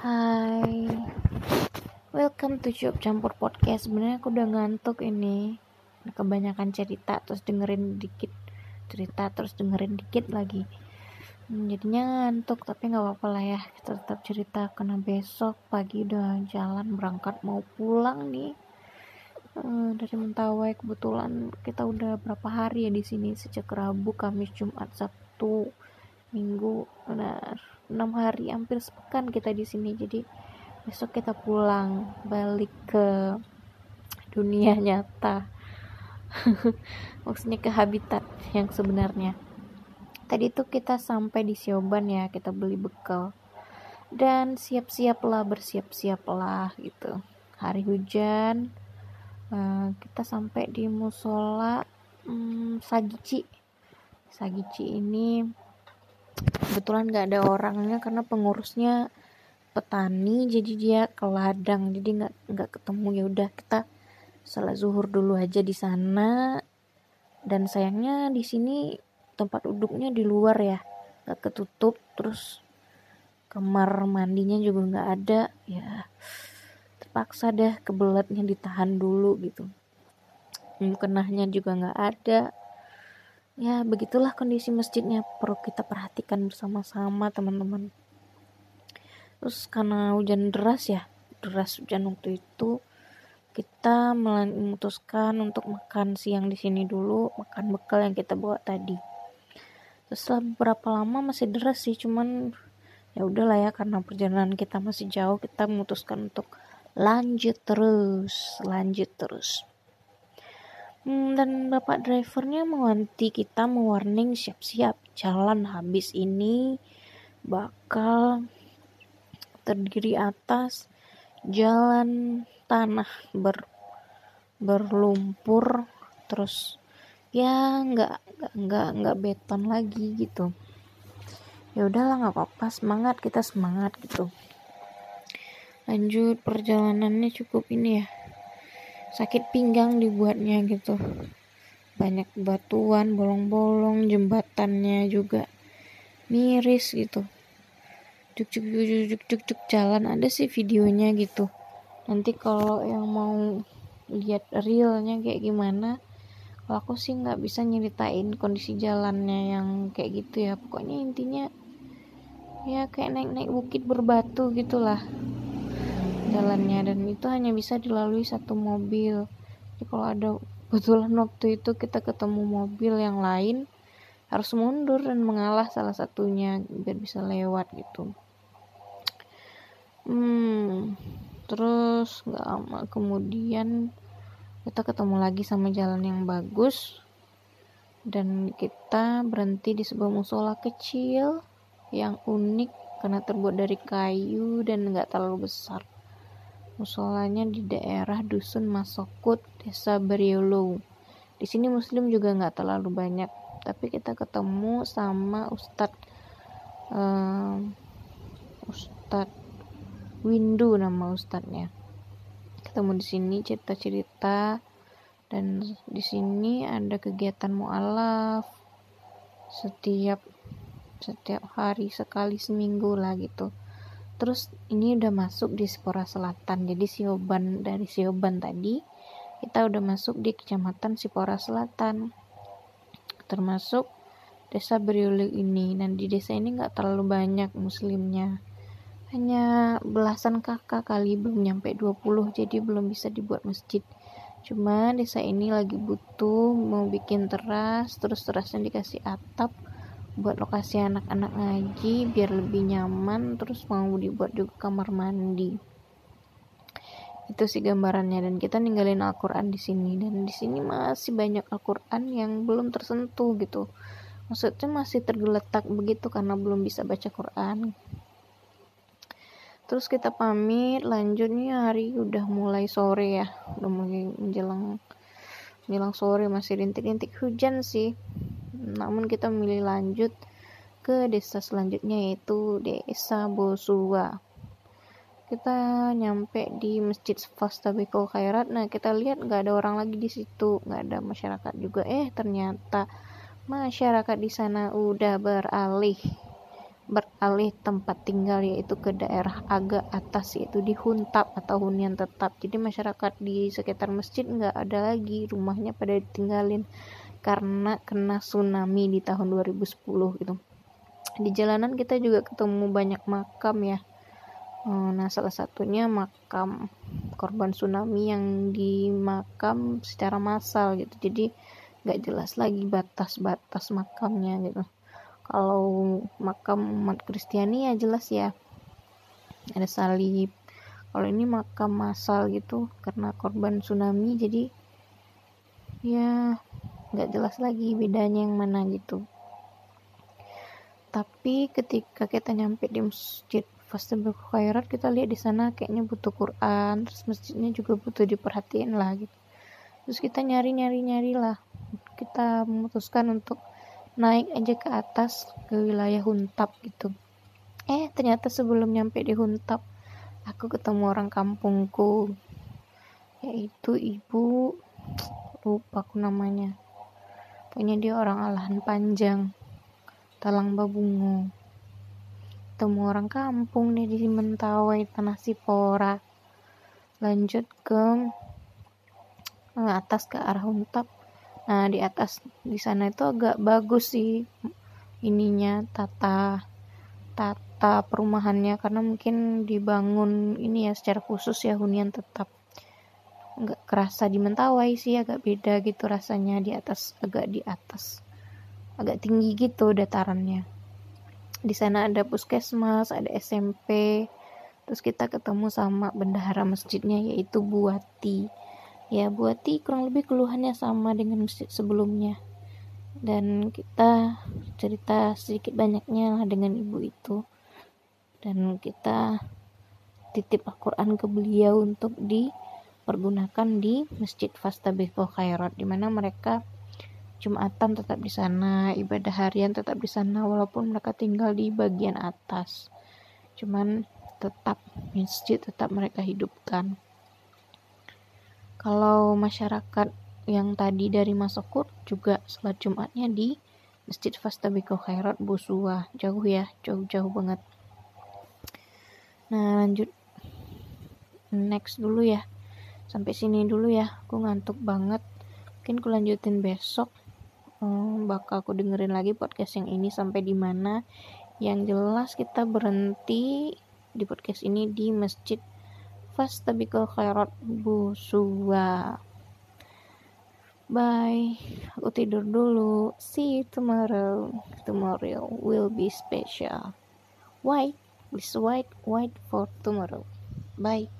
Hai, welcome to Cup Campur Podcast. Sebenarnya aku udah ngantuk ini, kebanyakan cerita terus dengerin dikit cerita terus dengerin dikit lagi. Hmm, jadinya ngantuk tapi nggak apa-apa lah ya, kita tetap cerita karena besok pagi udah jalan berangkat mau pulang nih. Uh, dari Mentawai kebetulan kita udah berapa hari ya di sini sejak Rabu, Kamis, Jumat, Sabtu, Minggu, benar. Enam hari hampir sepekan kita di sini. Jadi besok kita pulang balik ke dunia nyata. Maksudnya ke habitat yang sebenarnya. Tadi tuh kita sampai di Sioban ya kita beli bekal. Dan siap-siaplah bersiap-siaplah gitu. Hari hujan uh, kita sampai di musola um, Sagici. Sagici ini kebetulan nggak ada orangnya karena pengurusnya petani jadi dia ke ladang jadi nggak nggak ketemu. Ya udah kita salat zuhur dulu aja di sana. Dan sayangnya di sini tempat duduknya di luar ya nggak ketutup. Terus kamar mandinya juga nggak ada. Ya terpaksa deh kebelatnya ditahan dulu gitu. Kenahnya juga nggak ada ya begitulah kondisi masjidnya. Perlu kita perhatikan bersama-sama teman-teman. Terus karena hujan deras ya deras hujan waktu itu kita memutuskan untuk makan siang di sini dulu makan bekal yang kita bawa tadi. Terus setelah beberapa lama masih deras sih cuman ya udahlah ya karena perjalanan kita masih jauh kita memutuskan untuk lanjut terus lanjut terus Hmm, dan bapak drivernya menganti kita mewarning siap-siap. Jalan habis ini bakal terdiri atas jalan tanah ber berlumpur terus ya nggak nggak nggak beton lagi gitu. Ya udahlah nggak apa-apa semangat kita semangat gitu. Lanjut perjalanannya cukup ini ya sakit pinggang dibuatnya gitu. Banyak batuan bolong-bolong jembatannya juga miris gitu. Cuk cuk cuk cuk cuk jalan ada sih videonya gitu. Nanti kalau yang mau lihat realnya kayak gimana kalau aku sih nggak bisa nyeritain kondisi jalannya yang kayak gitu ya. Pokoknya intinya ya kayak naik-naik bukit berbatu gitulah jalannya dan itu hanya bisa dilalui satu mobil. Jadi kalau ada kebetulan waktu itu kita ketemu mobil yang lain harus mundur dan mengalah salah satunya biar bisa lewat gitu. Hmm terus nggak lama kemudian kita ketemu lagi sama jalan yang bagus dan kita berhenti di sebuah musola kecil yang unik karena terbuat dari kayu dan nggak terlalu besar Musolanya di daerah Dusun Masokut, Desa Beriolo. Di sini Muslim juga nggak terlalu banyak, tapi kita ketemu sama Ustadz um, Ustadz Windu nama Ustadznya. Ketemu di sini cerita-cerita dan di sini ada kegiatan mualaf setiap setiap hari sekali seminggu lah gitu terus ini udah masuk di Sipora Selatan. Jadi Sioban dari Sioban tadi kita udah masuk di kecamatan Sipora Selatan. Termasuk desa Beriuli ini. Dan di desa ini nggak terlalu banyak muslimnya. Hanya belasan kakak kali belum nyampe 20 jadi belum bisa dibuat masjid. Cuma desa ini lagi butuh mau bikin teras terus terasnya dikasih atap buat lokasi anak-anak ngaji biar lebih nyaman terus mau dibuat juga kamar mandi. Itu sih gambarannya dan kita ninggalin Al-Quran di sini dan di sini masih banyak Al-Quran yang belum tersentuh gitu. Maksudnya masih tergeletak begitu karena belum bisa baca Quran. Terus kita pamit lanjutnya hari udah mulai sore ya. Udah mulai menjelang menjelang sore masih rintik-rintik hujan sih namun kita memilih lanjut ke desa selanjutnya yaitu desa Bosua. Kita nyampe di masjid Fastabikul Khairat. Nah kita lihat nggak ada orang lagi di situ. Nggak ada masyarakat juga. Eh ternyata masyarakat di sana udah beralih beralih tempat tinggal yaitu ke daerah agak atas yaitu di Huntap atau hunian tetap. Jadi masyarakat di sekitar masjid nggak ada lagi. Rumahnya pada ditinggalin karena kena tsunami di tahun 2010 gitu. Di jalanan kita juga ketemu banyak makam ya. Eh, nah salah satunya makam korban tsunami yang di makam secara massal gitu. Jadi nggak jelas lagi batas-batas makamnya gitu. Kalau makam umat Kristiani ya jelas ya. Ada salib. Kalau ini makam massal gitu karena korban tsunami jadi ya nggak jelas lagi bedanya yang mana gitu. Tapi ketika kita nyampe di masjid Fastabul Khairat kita lihat di sana kayaknya butuh Quran terus masjidnya juga butuh diperhatiin lah gitu. Terus kita nyari nyari nyari lah. Kita memutuskan untuk naik aja ke atas ke wilayah Huntap gitu. Eh ternyata sebelum nyampe di Huntap aku ketemu orang kampungku. Yaitu ibu lupa aku namanya pokoknya dia orang alahan panjang talang babungo ketemu orang kampung nih di Mentawai Tanah Sipora. Lanjut ke eh, atas ke arah Huntap. Nah di atas di sana itu agak bagus sih ininya tata tata perumahannya. Karena mungkin dibangun ini ya secara khusus ya hunian tetap nggak kerasa di Mentawai sih agak beda gitu rasanya di atas agak di atas. Agak tinggi gitu datarannya. Di sana ada puskesmas ada SMP terus kita ketemu sama bendahara masjidnya yaitu Buati. Ya buati kurang lebih keluhannya sama dengan masjid sebelumnya. Dan kita cerita sedikit banyaknya lah dengan ibu itu. Dan kita titip Al-Quran ke beliau untuk dipergunakan di Masjid Fastabikul Khairat di mana mereka Jumatan tetap di sana, ibadah harian tetap di sana walaupun mereka tinggal di bagian atas. Cuman tetap masjid tetap mereka hidupkan. Kalau masyarakat yang tadi dari Masokur juga sholat Jumatnya di Masjid Fastabiko Khairat Busua. Jauh ya jauh-jauh banget. Nah lanjut. Next dulu ya sampai sini dulu ya aku ngantuk banget. Mungkin aku lanjutin besok. Hmm, bakal aku dengerin lagi podcast yang ini sampai di mana. Yang jelas kita berhenti di podcast ini di masjid fastabikul khairat busua. Bye. Aku tidur dulu. See you tomorrow. Tomorrow will be special. White. This white white for tomorrow. Bye